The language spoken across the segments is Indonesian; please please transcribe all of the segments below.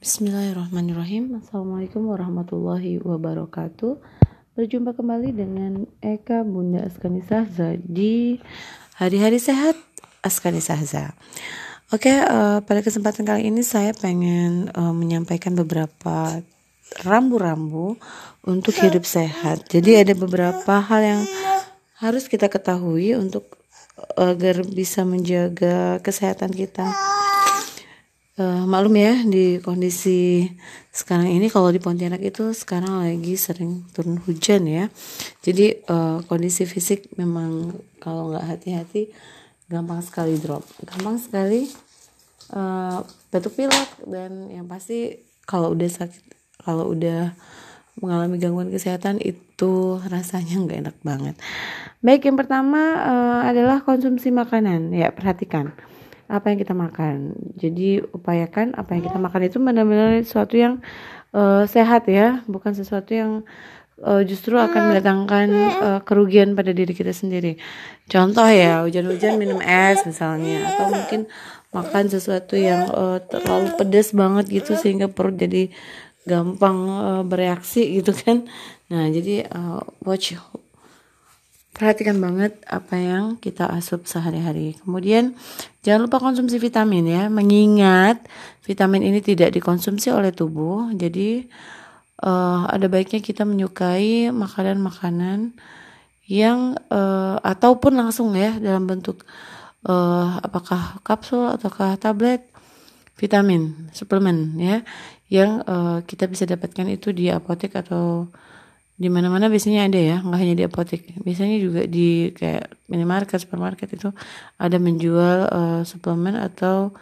Bismillahirrahmanirrahim. Assalamualaikum warahmatullahi wabarakatuh. Berjumpa kembali dengan Eka Bunda Askani Sahza Di Hari-Hari Sehat Askani Sahza. Oke, uh, pada kesempatan kali ini saya pengen uh, menyampaikan beberapa rambu-rambu untuk hidup sehat. Jadi ada beberapa hal yang harus kita ketahui untuk agar bisa menjaga kesehatan kita uh, maklum ya di kondisi sekarang ini kalau di Pontianak itu sekarang lagi sering turun hujan ya. Jadi uh, kondisi fisik memang kalau nggak hati-hati gampang sekali drop. Gampang sekali uh, batuk pilek dan yang pasti kalau udah sakit kalau udah mengalami gangguan kesehatan itu rasanya nggak enak banget. Baik yang pertama uh, adalah konsumsi makanan. Ya perhatikan apa yang kita makan. Jadi upayakan apa yang kita makan itu benar-benar sesuatu yang uh, sehat ya, bukan sesuatu yang uh, justru akan mendatangkan uh, kerugian pada diri kita sendiri. Contoh ya, hujan-hujan minum es misalnya, atau mungkin makan sesuatu yang uh, terlalu pedas banget gitu sehingga perut jadi gampang uh, bereaksi gitu kan. Nah, jadi uh, watch perhatikan banget apa yang kita asup sehari-hari. Kemudian jangan lupa konsumsi vitamin ya, mengingat vitamin ini tidak dikonsumsi oleh tubuh. Jadi uh, ada baiknya kita menyukai makanan-makanan yang uh, ataupun langsung ya dalam bentuk uh, apakah kapsul ataukah tablet vitamin suplemen ya yang uh, kita bisa dapatkan itu di apotek atau di mana-mana biasanya ada ya nggak hanya di apotek. Biasanya juga di kayak minimarket supermarket itu ada menjual uh, suplemen atau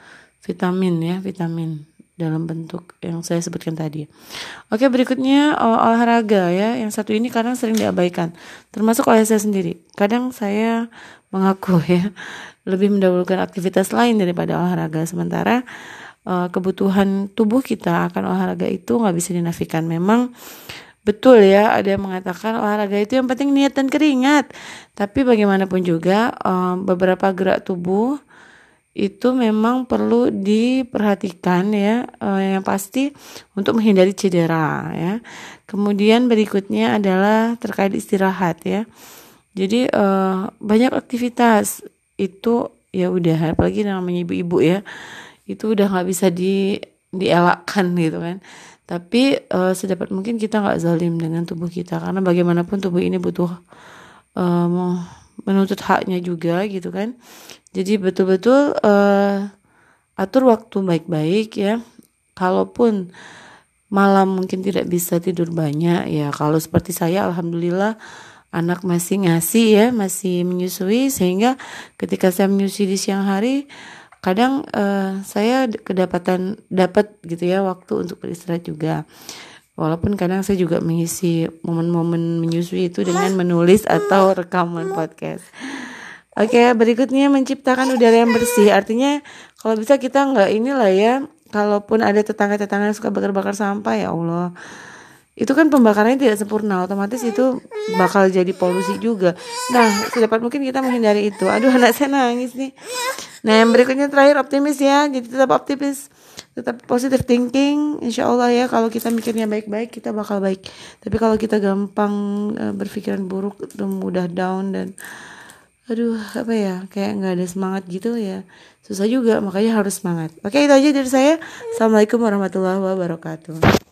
vitamin ya vitamin dalam bentuk yang saya sebutkan tadi. Oke berikutnya uh, olahraga ya. Yang satu ini kadang sering diabaikan termasuk oleh saya sendiri. Kadang saya mengaku ya lebih mendahulukan aktivitas lain daripada olahraga. Sementara uh, kebutuhan tubuh kita akan olahraga itu nggak bisa dinafikan. Memang Betul ya, ada yang mengatakan olahraga itu yang penting niat dan keringat. Tapi bagaimanapun juga um, beberapa gerak tubuh itu memang perlu diperhatikan ya, uh, yang pasti untuk menghindari cedera ya. Kemudian berikutnya adalah terkait istirahat ya. Jadi uh, banyak aktivitas itu ya udah apalagi namanya ibu-ibu ya itu udah nggak bisa di dielakkan gitu kan. Tapi uh, sedapat mungkin kita nggak zalim dengan tubuh kita. Karena bagaimanapun tubuh ini butuh uh, menuntut haknya juga gitu kan. Jadi betul-betul uh, atur waktu baik-baik ya. Kalaupun malam mungkin tidak bisa tidur banyak ya kalau seperti saya alhamdulillah anak masih ngasih ya masih menyusui. Sehingga ketika saya menyusui di siang hari kadang uh, saya kedapatan dapat gitu ya waktu untuk beristirahat juga. Walaupun kadang saya juga mengisi momen-momen menyusui itu dengan menulis atau rekaman podcast. Oke okay, berikutnya menciptakan udara yang bersih. Artinya kalau bisa kita nggak inilah ya kalaupun ada tetangga-tetangga yang suka bakar-bakar sampah ya Allah. Itu kan pembakarannya tidak sempurna. Otomatis itu bakal jadi polusi juga. Nah sedapat mungkin kita menghindari itu. Aduh anak saya nangis nih nah yang berikutnya terakhir optimis ya. Jadi tetap optimis tetap positive thinking. Insya Allah ya kalau kita mikirnya baik-baik kita bakal baik. Tapi kalau kita gampang uh, berpikiran buruk mudah down dan aduh apa ya kayak nggak ada semangat gitu ya. Susah juga makanya harus semangat. Oke itu aja dari saya. Assalamualaikum warahmatullahi wabarakatuh